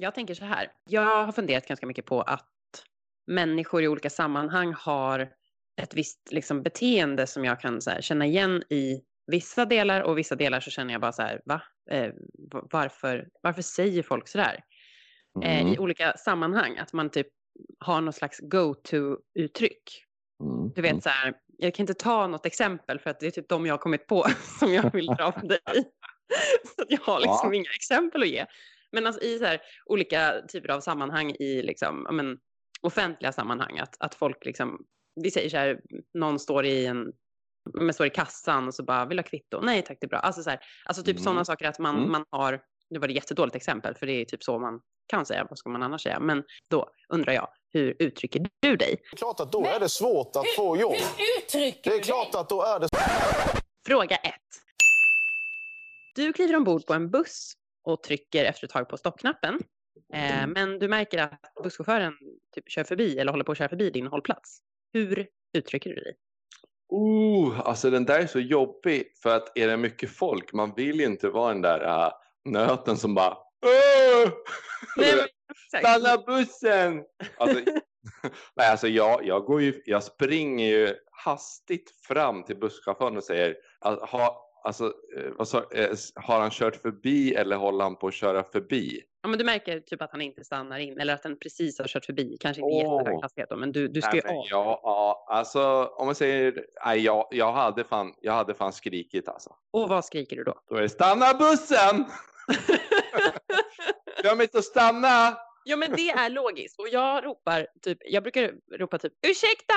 Jag tänker så här. Jag har funderat ganska mycket på att människor i olika sammanhang har ett visst liksom, beteende som jag kan här, känna igen i vissa delar och vissa delar så känner jag bara så här, va? Eh, varför, varför säger folk så där? Mm. Eh, I olika sammanhang, att man typ har någon slags go-to-uttryck. Mm. Du vet mm. så här, jag kan inte ta något exempel för att det är typ de jag har kommit på som jag vill dra på dig. så jag har liksom ja. inga exempel att ge. Men alltså i så här, olika typer av sammanhang i liksom, men, offentliga sammanhang, att, att folk liksom, vi säger så här, någon står i en men står i kassan och så bara vill ha kvitto. Nej tack, det är bra. Alltså, så här, alltså typ mm. sådana saker att man, mm. man har, nu var det jättedåligt exempel för det är typ så man kan säga, vad ska man annars säga? Men då undrar jag, hur uttrycker du dig? Det är klart att då Men, är det svårt att hur, få jobb. Hur uttrycker det är klart dig? att då är det... Fråga 1. Du kliver ombord på en buss och trycker efter ett tag på stoppknappen. Eh, men du märker att busschauffören typ kör förbi eller håller på att köra förbi din hållplats. Hur uttrycker du dig? Oh, alltså den där är så jobbig för att är det mycket folk, man vill ju inte vara den där uh, nöten som bara Nej, Stanna bussen! Alltså, nej, alltså jag, jag, går ju, jag springer ju hastigt fram till busschauffören och säger ha, alltså, eh, sa, eh, har han kört förbi eller håller han på att köra förbi? Ja, men du märker typ att han inte stannar in eller att den precis har kört förbi. Kanske inte oh. jättehög hastighet då, men du, du ska ju av. Ja, ja, alltså om man säger, nej, jag, jag, hade fan, jag hade fan skrikit alltså. Och vad skriker du då? Då är det stanna bussen! Glöm inte att stanna! Ja, men det är logiskt. Och jag ropar typ, jag brukar ropa typ ursäkta!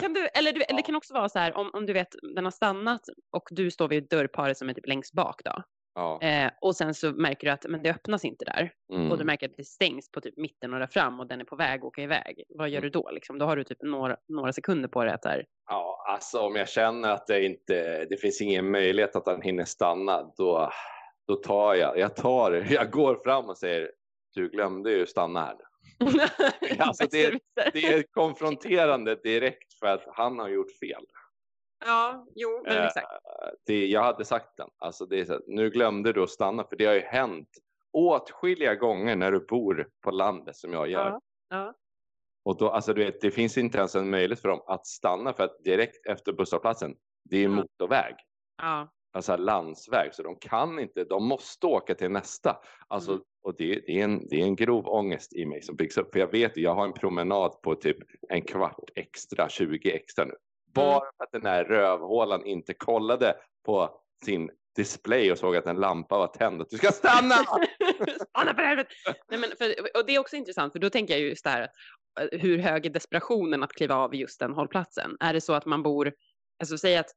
Kan du, eller, du, eller det kan också vara så här om, om du vet den har stannat och du står vid dörrparet som är typ längst bak då. Ja. Eh, och sen så märker du att men det öppnas inte där. Mm. Och du märker att det stängs på typ mitten och där fram och den är på väg att åka iväg. Vad gör mm. du då? Liksom? Då har du typ några, några sekunder på dig att där... Ja, alltså om jag känner att det inte det finns ingen möjlighet att han hinner stanna, då, då tar jag, jag tar, jag går fram och säger du glömde ju stanna här. Alltså det, det, är konfronterande direkt för att han har gjort fel. Ja, jo, men exakt. Det, jag hade sagt den. Alltså det är så, nu glömde du att stanna för det har ju hänt åtskilliga gånger när du bor på landet som jag gör. Ja, ja. Och då, alltså du vet, det finns inte ens en möjlighet för dem att stanna för att direkt efter busshållplatsen, det är ja. motorväg. Ja alltså landsväg så de kan inte, de måste åka till nästa. Alltså, mm. Och det, det, är en, det är en grov ångest i mig som byggs upp. För jag vet jag har en promenad på typ en kvart extra, 20 extra nu. Mm. Bara för att den här rövhålan inte kollade på sin display och såg att en lampa var tänd. Du ska stanna! stanna för helvete! Nej, men för, och det är också intressant för då tänker jag just det här eh, hur hög är desperationen att kliva av just den hållplatsen? Är det så att man bor Alltså säg att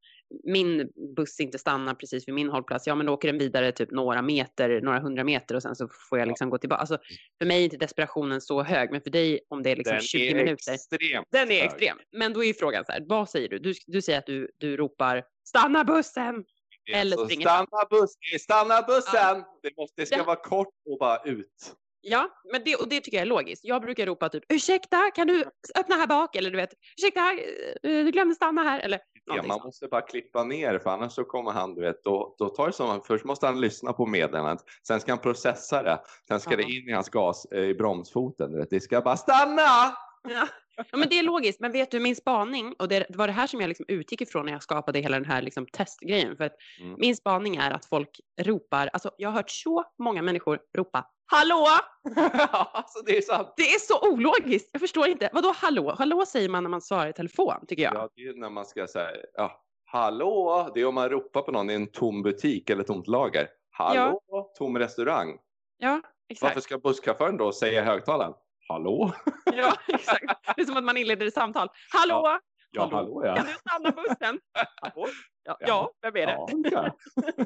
min buss inte stannar precis vid min hållplats, ja men då åker den vidare typ några meter, några hundra meter och sen så får jag liksom gå tillbaka. Alltså, för mig är inte desperationen så hög, men för dig om det är liksom den 20 är minuter. Extremt den är hög. extrem. Men då är frågan så här, vad säger du? Du, du säger att du, du ropar stanna bussen! Eller springer stanna, bus, stanna bussen! Ja. Det, måste, det ska den... vara kort och bara ut. Ja, men det, och det tycker jag är logiskt. Jag brukar ropa typ ursäkta, kan du öppna här bak? Eller du vet, ursäkta, eh, du glömde stanna här. Eller ja, man måste bara klippa ner för annars så kommer han, du vet, då, då tar det som, först måste han lyssna på meddelandet, sen ska han processa det, sen ska ja. det in i hans gas, eh, i bromsfoten, du vet, det ska bara stanna! Ja. Ja, men det är logiskt. Men vet du, min spaning, och det var det här som jag liksom utgick ifrån när jag skapade hela den här liksom testgrejen. För att mm. min spaning är att folk ropar, alltså jag har hört så många människor ropa Hallå! alltså det är sant. Det är så ologiskt. Jag förstår inte. Vadå hallå? Hallå säger man när man svarar i telefon, tycker jag. Ja, det är när man ska säga, ja, hallå, det är om man ropar på någon i en tom butik eller tomt lager. Hallå, ja. tom restaurang. Ja, exakt. Varför ska busschauffören då säga i högtalaren? Hallå? Ja, exakt. Det är som att man inleder ett samtal. Hallå? Ja, ja hallå, hallå ja. Kan du stanna bussen? Hallå? Ja, ja, vem är det? Ja,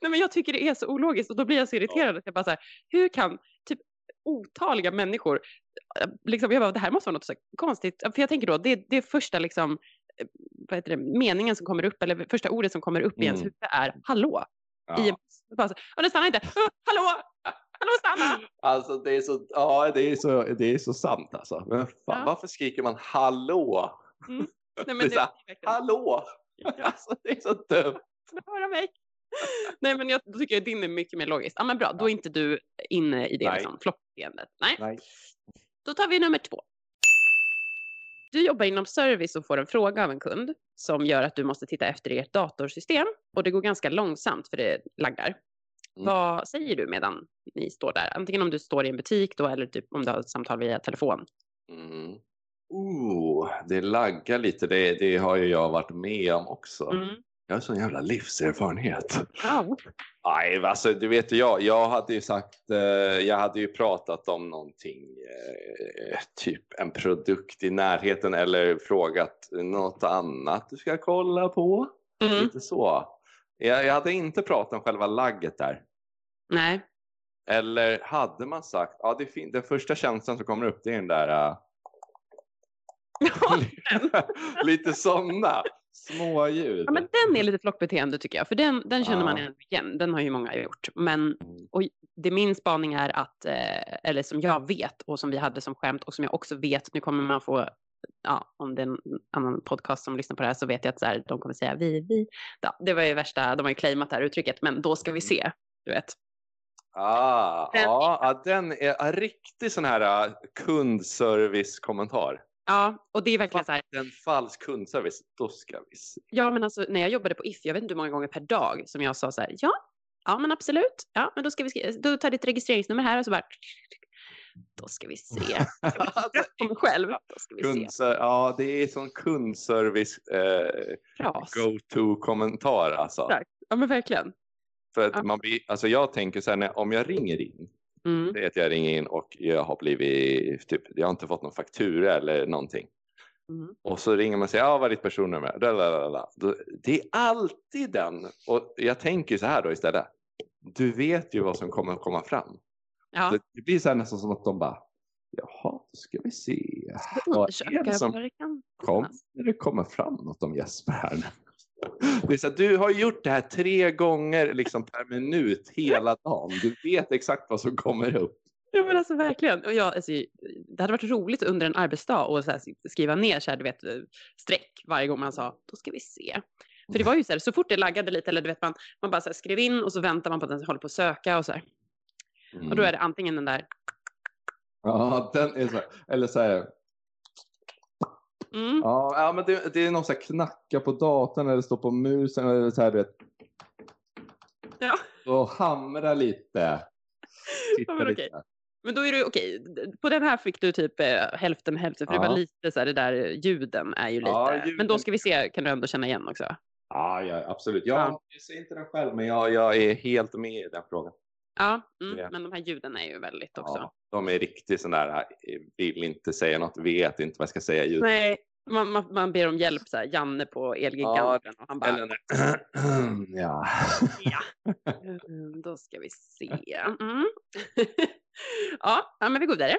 Nej, men jag tycker det är så ologiskt och då blir jag så irriterad. Att jag bara så här, hur kan typ otaliga människor, liksom, jag bara, det här måste vara något så konstigt. För jag tänker då, det, det är första liksom, eh, vad heter det, meningen som kommer upp, eller första ordet som kommer upp i ens mm. huvud är hallå. Ja. I, bara så, och den stannar inte. hallå! Hallå stanna! Alltså det är så, ja, det är så, det är så sant alltså. Men fan, ja. varför skriker man hallå? Mm. Nej, men det är så, hallå! Ja. Alltså, det är så dumt. Höra mig. Nej, men jag tycker att din är mycket mer logisk. Ja, men bra, då är inte du inne i det liksom, flockbeteendet. Nej. Nej. Då tar vi nummer två. Du jobbar inom service och får en fråga av en kund som gör att du måste titta efter i ert datorsystem och det går ganska långsamt för det laggar. Mm. Vad säger du medan ni står där? Antingen om du står i en butik då eller typ om du har ett samtal via telefon. Mm. Oh, det laggar lite. Det, det har ju jag varit med om också. Mm. Jag har sån jävla livserfarenhet. Oh. Nej, alltså du vet jag, jag hade ju sagt, eh, jag hade ju pratat om någonting, eh, typ en produkt i närheten eller frågat något annat du ska kolla på. Mm. Lite så. Jag, hade inte pratat om själva lagget där. Nej. Eller hade man sagt, ja det är den första känslan som kommer upp det är den där uh, lite sådana småljud. Ja, men den är lite flockbeteende tycker jag, för den, den känner man igen. Den har ju många gjort. Men mm. och det min spaning är att, eh, eller som jag vet och som vi hade som skämt och som jag också vet, nu kommer man få ja, om det är en annan podcast som lyssnar på det här så vet jag att så här, de kommer säga vi, vi. Ja, det var ju värsta, de har ju claimat det här uttrycket, men då ska vi se, du vet. Ah, den, ja, den är en riktig sån här uh, kundservice-kommentar. Ja, och det är verkligen så här. En falsk kundservice, då ska vi se. Ja, men alltså när jag jobbade på If, jag vet inte hur många gånger per dag som jag sa så här, ja, ja men absolut, ja, men då ska vi, då tar ditt registreringsnummer här och så bara, då ska vi se. På mig själv. Då ska vi Kundser se. Ja, det är sån kundservice eh, go-to-kommentar alltså. Exakt. Ja, men verkligen. För att ja. man blir, alltså jag tänker så här, när, om jag ringer in Mm. Det är att jag ringer in och jag har blivit, typ, jag har inte fått någon faktura eller någonting. Mm. Och så ringer man och säger, ja vad är ditt personnummer? Det är alltid den. Och jag tänker så här då istället. Du vet ju vad som kommer att komma fram. Ja. Det blir så här nästan som att de bara, jaha, då ska vi se. Vad är det som kommer det kommer fram något om Jesper här nu? Det är så du har gjort det här tre gånger liksom per minut hela dagen. Du vet exakt vad som kommer upp. Ja men alltså verkligen. Och jag, alltså, det hade varit roligt under en arbetsdag att skriva ner så här, du vet, streck varje gång man sa då ska vi se. För det var ju så här, så fort det laggade lite eller du vet man, man bara så här, skrev in och så väntar man på att den håller på att söka och så här. Mm. Och då är det antingen den där. Ja, den är så här, eller så här. Mm. Ja, men det, det är någon så här knacka på datorn eller stå på musen eller så här, du vet. Ja. Och hamra lite. Ja, men, lite. men då är det okej. På den här fick du typ eh, hälften hälften. För ja. det var lite så här, det där ljuden är ju lite. Ja, ljuden... Men då ska vi se, kan du ändå känna igen också? Ja, ja absolut. Jag, ja. jag ser inte den själv, men jag, jag är helt med i den frågan. Ja, mm, men de här ljuden är ju väldigt också. Ja, de är riktigt sådana där, eh, vill inte säga något, vet inte vad jag ska säga. Ljud. Nej, man, man, man, ber om hjälp, så här, Janne på Elgiganten. Ja, och han bara... Eller, ja. ja. Mm, då ska vi se. Mm. ja, men vi går vidare.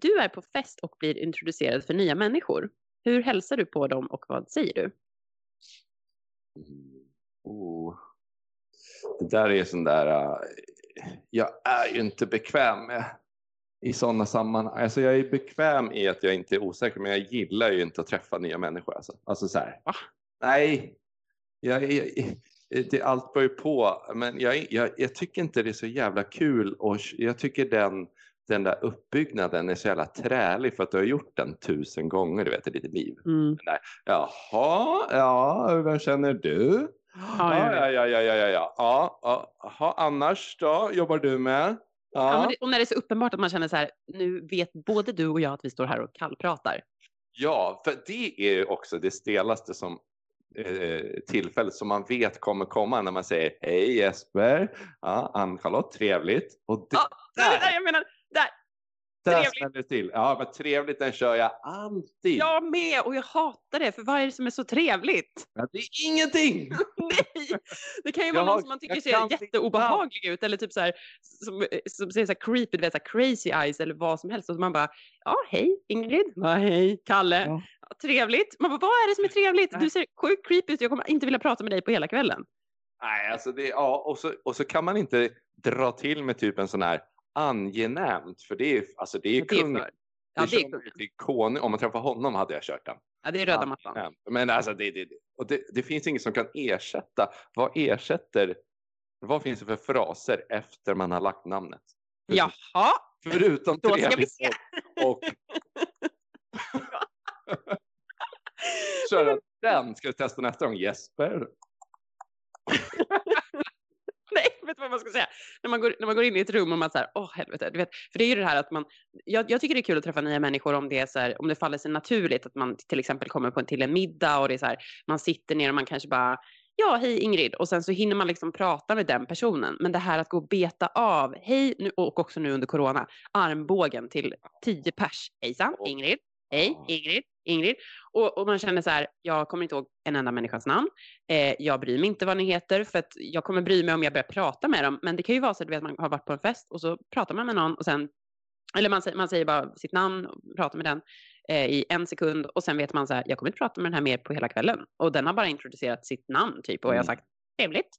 Du är på fest och blir introducerad för nya människor. Hur hälsar du på dem och vad säger du? Mm. Oh. Det där är sån där, uh, jag är ju inte bekväm med i sådana sammanhang. Alltså jag är bekväm i att jag inte är osäker, men jag gillar ju inte att träffa nya människor. Alltså, alltså så här. Va? Nej, jag, jag, det, allt ju på, men jag, jag, jag, tycker inte det är så jävla kul och jag tycker den, den där uppbyggnaden är så jävla trälig för att du har gjort den tusen gånger du vet, i ditt liv. Mm. Där, Jaha, ja, vem känner du? Ja, ja, ja, ja, ja, ja, ja. ja, ja. Aha, annars då, jobbar du med? Ja. ja det, och när det är så uppenbart att man känner så här, nu vet både du och jag att vi står här och kallpratar. Ja, för det är också det stelaste som eh, tillfället som man vet kommer komma när man säger hej Jesper, ja, Ann-Charlotte, trevligt. Och det, ja, där. Det där jag menar, där smäller till. Ja, men trevligt den kör jag alltid. Jag med och jag hatar det. För vad är det som är så trevligt? Ja, det är ingenting. Nej, det kan ju vara jag någon som man tycker ser jätteobehaglig ut eller typ så här som, som ser så här creepy, vet, så här crazy eyes eller vad som helst och så man bara ja, hej Ingrid, ja, hej Kalle. Ja. Ja, trevligt. Man bara, vad är det som är trevligt? Nej. Du ser sjukt creepy ut. Jag kommer inte vilja prata med dig på hela kvällen. Nej, alltså det, ja, och så, och så kan man inte dra till med typ en sån här angenämt, för det är, alltså det är, det är kung, Ja, det är det konung. Om man träffar honom hade jag kört den. Ja, det är röda mattan. Men alltså, det, det, och det, det finns inget som kan ersätta. Vad ersätter? Vad finns det för fraser efter man har lagt namnet? Jaha. Förutom trevligt och... och... Köra den. Ska du testa nästa gång? Jesper? Nej, vet vad man ska säga? När man går, när man går in i ett rum och man säger, åh helvete, du vet, för det är ju det här att man, jag, jag, tycker det är kul att träffa nya människor om det är så här, om det faller sig naturligt att man till exempel kommer på en, till en middag och det är så här, man sitter ner och man kanske bara, ja, hej Ingrid, och sen så hinner man liksom prata med den personen. Men det här att gå och beta av, hej, nu, och också nu under corona, armbågen till tio pers. Hejsan, Ingrid. Hej, Ingrid. Ingrid. Och, och, man känner så här, jag kommer inte ihåg en enda människas namn. Eh, jag bryr mig inte vad ni heter för att jag kommer bry mig om jag börjar prata med dem. Men det kan ju vara så att man har varit på en fest och så pratar man med någon och sen, eller man, man säger bara sitt namn och pratar med den eh, i en sekund och sen vet man så här, jag kommer inte prata med den här mer på hela kvällen. Och den har bara introducerat sitt namn typ och jag har mm. sagt trevligt.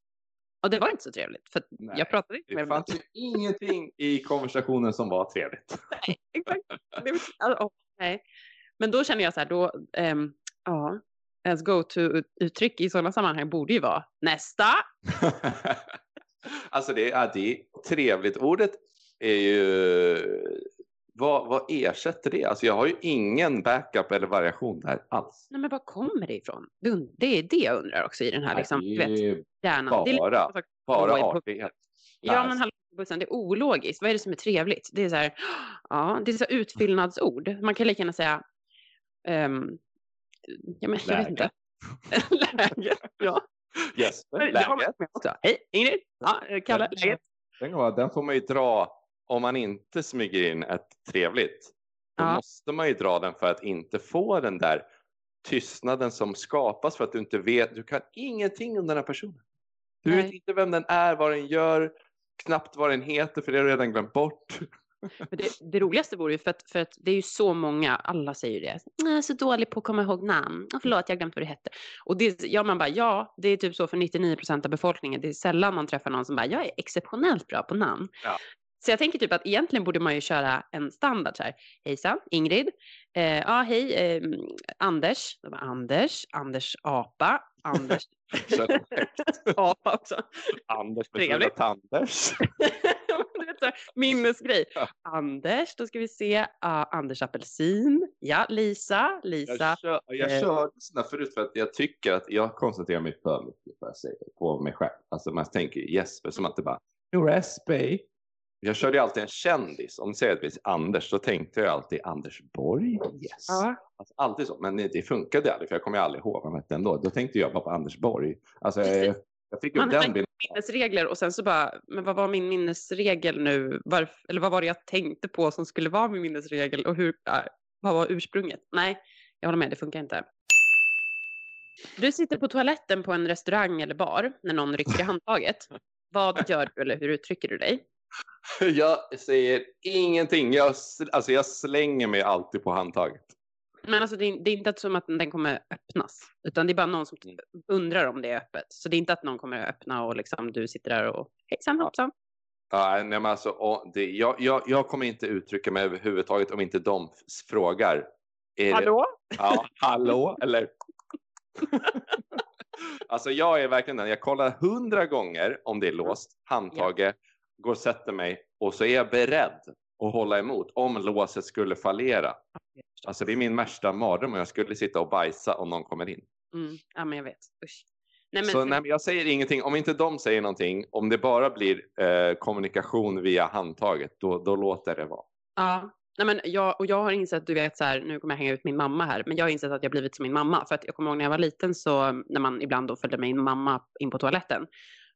Och det var inte så trevligt för Nej, jag pratade inte med. Det fanns ju ingenting i konversationen som var trevligt. Nej, exakt. Det, alltså, oh, nej. Men då känner jag så här, då, um, ja, ens go-to-uttryck i sådana sammanhang borde ju vara nästa. alltså det är, det är trevligt. Ordet är ju, vad, vad ersätter det? Alltså jag har ju ingen backup eller variation där alls. Nej men var kommer det ifrån? Det är det jag undrar också i den här liksom, Nej, vet, hjärnan. Bara, det är lite, bara artighet. Ja, men hallå bussen, det är ologiskt. Vad är det som är trevligt? Det är så här, ja, det är så utfyllnadsord. Man kan lika gärna säga Um, ja, men, jag vet inte. läge, ja. Jesper, läget. Hej, Ingrid. Ja, eh, Kalle, läget. Den får man ju dra om man inte smyger in ett trevligt. Då ja. måste man ju dra den för att inte få den där tystnaden som skapas för att du inte vet. Du kan ingenting om den här personen. Du Nej. vet inte vem den är, vad den gör, knappt vad den heter för det har du redan glömt bort. Det, det, roligaste vore ju för att, för att det är ju så många, alla säger det. Jag är så dålig på att komma ihåg namn. Oh, förlåt, jag har glömt vad det hette. Och det, ja, man bara, ja, det är typ så för 99 procent av befolkningen. Det är sällan man träffar någon som bara, jag är exceptionellt bra på namn. Ja. Så jag tänker typ att egentligen borde man ju köra en standard så här. Hejsan, Ingrid. Eh, ja, hej, eh, Anders. Bara, Anders, Anders Apa, Anders. apa också. Anders med Anders. minnesgrej. Anders, då ska vi se. Uh, Anders Apelsin. Ja, Lisa. Lisa. Jag, kör, jag eh. sådana förut för att jag tycker att jag koncentrerar mig för mycket på mig själv. Alltså man tänker Jesper som att det bara, you're SB. Jag körde ju alltid en kändis. Om du säger att Anders, då tänkte jag alltid Anders Borg. Yes. Ja. Alltså, alltid så, men det funkade aldrig för jag kommer aldrig ihåg vad han hette ändå. Då tänkte jag bara på Anders Borg. Alltså, jag, jag fick Man den bilden. minnesregler och sen så bara, men vad var min minnesregel nu? Varför, eller vad var det jag tänkte på som skulle vara min minnesregel och hur, äh, vad var ursprunget? Nej, jag håller med, det funkar inte. Du sitter på toaletten på en restaurang eller bar när någon rycker i handtaget. Vad gör du eller hur uttrycker du dig? Jag säger ingenting. Jag, alltså jag slänger mig alltid på handtaget. Men alltså det är, det är, inte som att den kommer öppnas, utan det är bara någon som undrar om det är öppet. Så det är inte att någon kommer öppna och liksom du sitter där och hejsan hoppsan. Ja, nej, men alltså, det, jag, jag, jag kommer inte uttrycka mig överhuvudtaget om inte de frågar. Är hallå? Det, ja, hallå, eller? alltså jag är verkligen den, jag kollar hundra gånger om det är låst, handtaget, ja. går och sätter mig och så är jag beredd att hålla emot om låset skulle fallera. Alltså det är min värsta mardröm om jag skulle sitta och bajsa om någon kommer in. Mm. Ja, men jag vet. Usch. Nej, men... Så nej, jag säger ingenting. Om inte de säger någonting, om det bara blir eh, kommunikation via handtaget, då, då låter det vara. Ja, nej, men jag, och jag har insett, du vet så här, nu kommer jag hänga ut min mamma här, men jag har insett att jag blivit som min mamma. För att jag kommer ihåg när jag var liten så, när man ibland då följde min mamma in på toaletten,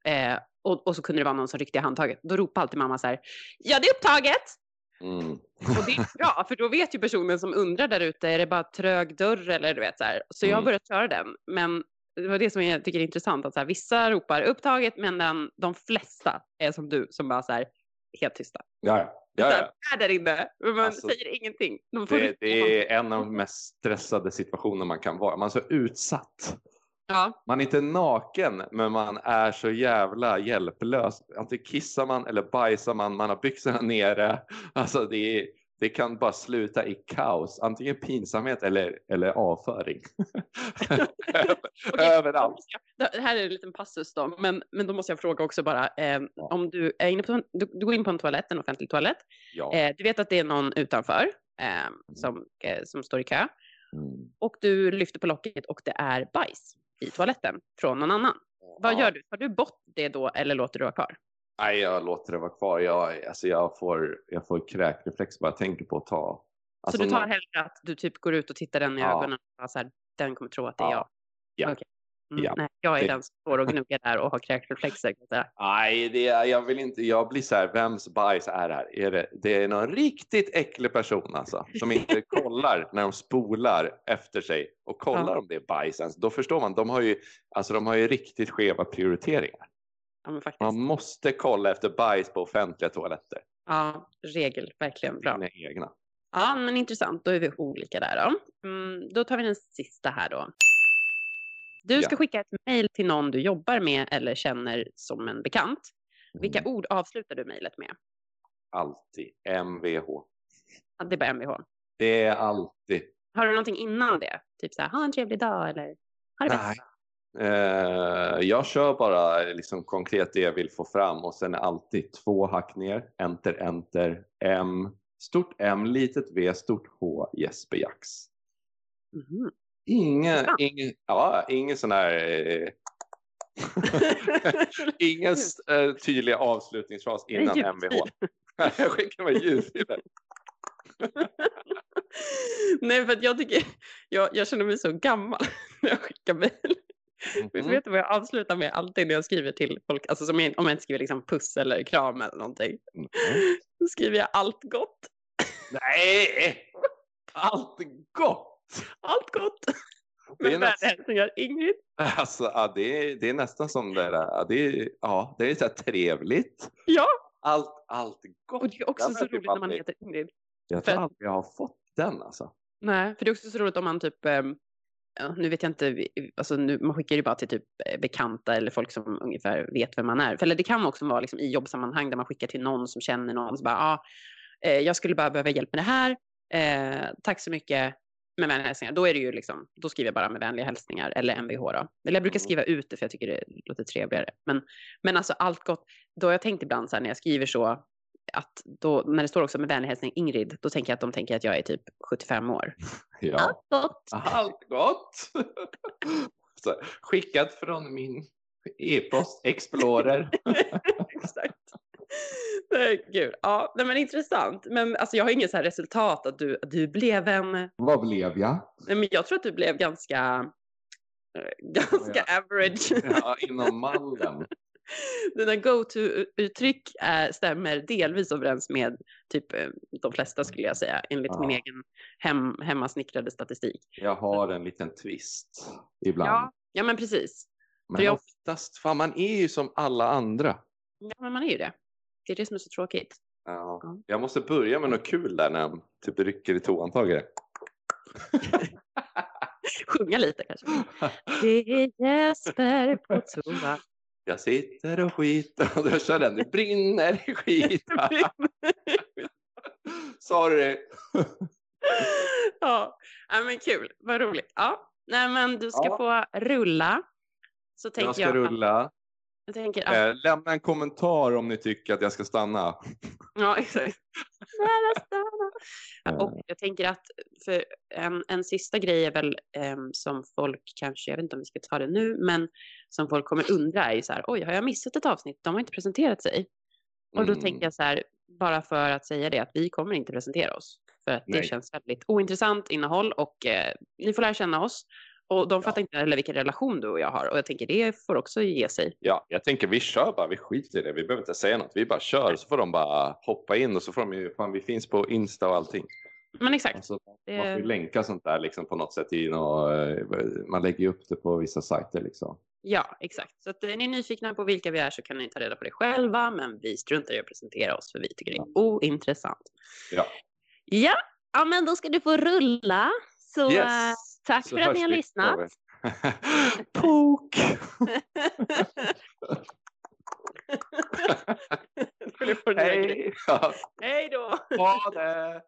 eh, och, och, så kunde det vara någon som ryckte i handtaget. Då ropade alltid mamma så här, ja det är upptaget! Mm. Och det är bra, för då vet ju personen som undrar där ute, är det bara trög dörr eller du vet så här. Så jag har mm. börjat köra den. Men det var det som jag tycker är intressant, att så här, vissa ropar upptaget, men den, de flesta är som du, som bara så här, helt tysta. Ja, ja. ja, Är där inne, men man alltså, säger ingenting. De det, det är en av de mest stressade situationer man kan vara. Man är så utsatt. Ja. Man är inte naken, men man är så jävla hjälplös. Antingen kissar man eller bajsar man, man har byxorna nere. Alltså det är, det kan bara sluta i kaos, antingen pinsamhet eller, eller avföring. okay, Överallt. Det här är en liten passus då, men, men då måste jag fråga också bara, eh, ja. om du, är inne på, du, du, går in på en toalett, en offentlig toalett, ja. eh, du vet att det är någon utanför eh, mm. som, eh, som står i kö, mm. och du lyfter på locket och det är bajs i toaletten från någon annan. Ja. Vad gör du? Tar du bort det då eller låter du vara kvar? Nej, jag låter det vara kvar. Jag, alltså jag, får, jag får kräkreflex bara jag tänker på att ta. Alltså så du tar hellre att du typ går ut och tittar den i ja. ögonen och så här, den kommer tro att det är jag? Ja. Okay. Mm, ja. Nej, jag är det... den som står och gnuggar där och har kräkreflexer. Nej, det är, jag vill inte. Jag blir så här, vems bajs är det här? Är det, det är någon riktigt äcklig person alltså, som inte kollar när de spolar efter sig och kollar ja. om det är bajs. Då förstår man, de har ju, alltså, de har ju riktigt skeva prioriteringar. Ja, Man måste kolla efter bajs på offentliga toaletter. Ja, regel. Verkligen bra. Mina egna. Ja, men intressant. Då är vi olika där då. Mm, då tar vi den sista här då. Du ska ja. skicka ett mejl till någon du jobbar med eller känner som en bekant. Vilka mm. ord avslutar du mejlet med? Alltid MVH. Ja, det är bara MVH? Det är alltid. Har du någonting innan det? Typ så här, ha en trevlig dag eller ha det Nej. Eh, jag kör bara liksom konkret det jag vill få fram och sen alltid två hack ner, enter, enter, M, stort M, litet V, stort H, Jesper Jax. Mm. Ingen, ingen, ja, ingen sån här eh, ingen uh, tydlig avslutningsfras innan MVH. jag skickar med ljudfiler. Nej, för att jag tycker, jag, jag känner mig så gammal när jag skickar mejl. Mm. Vet du vad jag avslutar med alltid när jag skriver till folk? Alltså som jag, om jag inte skriver liksom puss eller kram eller någonting. Mm. Då skriver jag allt gott. Nej! Allt gott! Allt gott! Med vänliga Ingrid. Alltså, ja, det, är, det är nästan som det där. Det är, ja, det är så trevligt. Ja. Allt, allt gott. Och det är också så roligt när man heter Ingrid. Jag tror aldrig jag har fått den alltså. Nej, för det är också så roligt om man typ um, ja, nu vet jag inte, alltså nu, man skickar ju bara till typ eh, bekanta eller folk som ungefär vet vem man är. För, eller det kan också vara liksom i jobbsammanhang där man skickar till någon som känner någon. Så bara, ah, jag skulle bara behöva hjälp med det här. Eh, tack så mycket med vänliga hälsningar. Då, är det ju liksom, då skriver jag bara med vänliga hälsningar eller MVH. Då. Eller jag brukar mm. skriva ut det för jag tycker det låter trevligare. Men, men alltså allt gott. Då har jag tänkt ibland så här när jag skriver så att då, när det står också med vänlig hälsning Ingrid, då tänker jag att de tänker att jag är typ 75 år. Ja. Allt gott! Allt gott! Så, skickat från min e-post Explorer. Exakt. Nej, gud. Ja, nej, men intressant. Men alltså, jag har inget så här resultat att du, du blev en... Vad blev jag? Nej, men jag tror att du blev ganska, eh, ganska ja, average. Ja, inom mallen. Dina go-to-uttryck stämmer delvis överens med typ eh, de flesta skulle jag säga, enligt ja. min egen hem, hemmasnickrade statistik. Jag har en liten twist ibland. Ja, ja men precis. Men För jag... oftast, fan man är ju som alla andra. Ja, men man är ju det. Det är det som är så tråkigt. Ja. ja. Jag måste börja med något kul där när jag typ rycker i toantagare. Sjunga lite kanske. Det är Jesper på toa. Jag sitter och skiter och då kör den. Det brinner i skit. Sa du det? ja. ja, men kul. Vad roligt. Ja, nej, men du ska ja. få rulla. Så tänker jag ska jag rulla. Jag tänker eh, lämna en kommentar om ni tycker att jag ska stanna. Ja, exakt. Och jag tänker att för en, en sista grej är väl eh, som folk kanske, jag vet inte om vi ska ta det nu, men som folk kommer undra är ju så här, oj, har jag missat ett avsnitt? De har inte presenterat sig. Och då mm. tänker jag så här, bara för att säga det, att vi kommer inte presentera oss. För att det känns väldigt ointressant innehåll och eh, ni får lära känna oss. Och de fattar ja. inte heller vilken relation du och jag har. Och jag tänker det får också ge sig. Ja, jag tänker vi kör bara, vi skiter i det. Vi behöver inte säga något. Vi bara kör så får de bara hoppa in och så får de ju, fan vi finns på Insta och allting. Men exakt. Alltså. Man får ju länka sånt där liksom på något sätt i något, man lägger ju upp det på vissa sajter liksom. Ja, exakt. Så att är ni nyfikna på vilka vi är så kan ni ta reda på det själva. Men vi struntar i att presentera oss för vi tycker det är ointressant. Ja. Ja, ja men då ska du få rulla. Så yes. Tack så för att ni har lyssnat. Pok! Hej! Hej då! Ha det!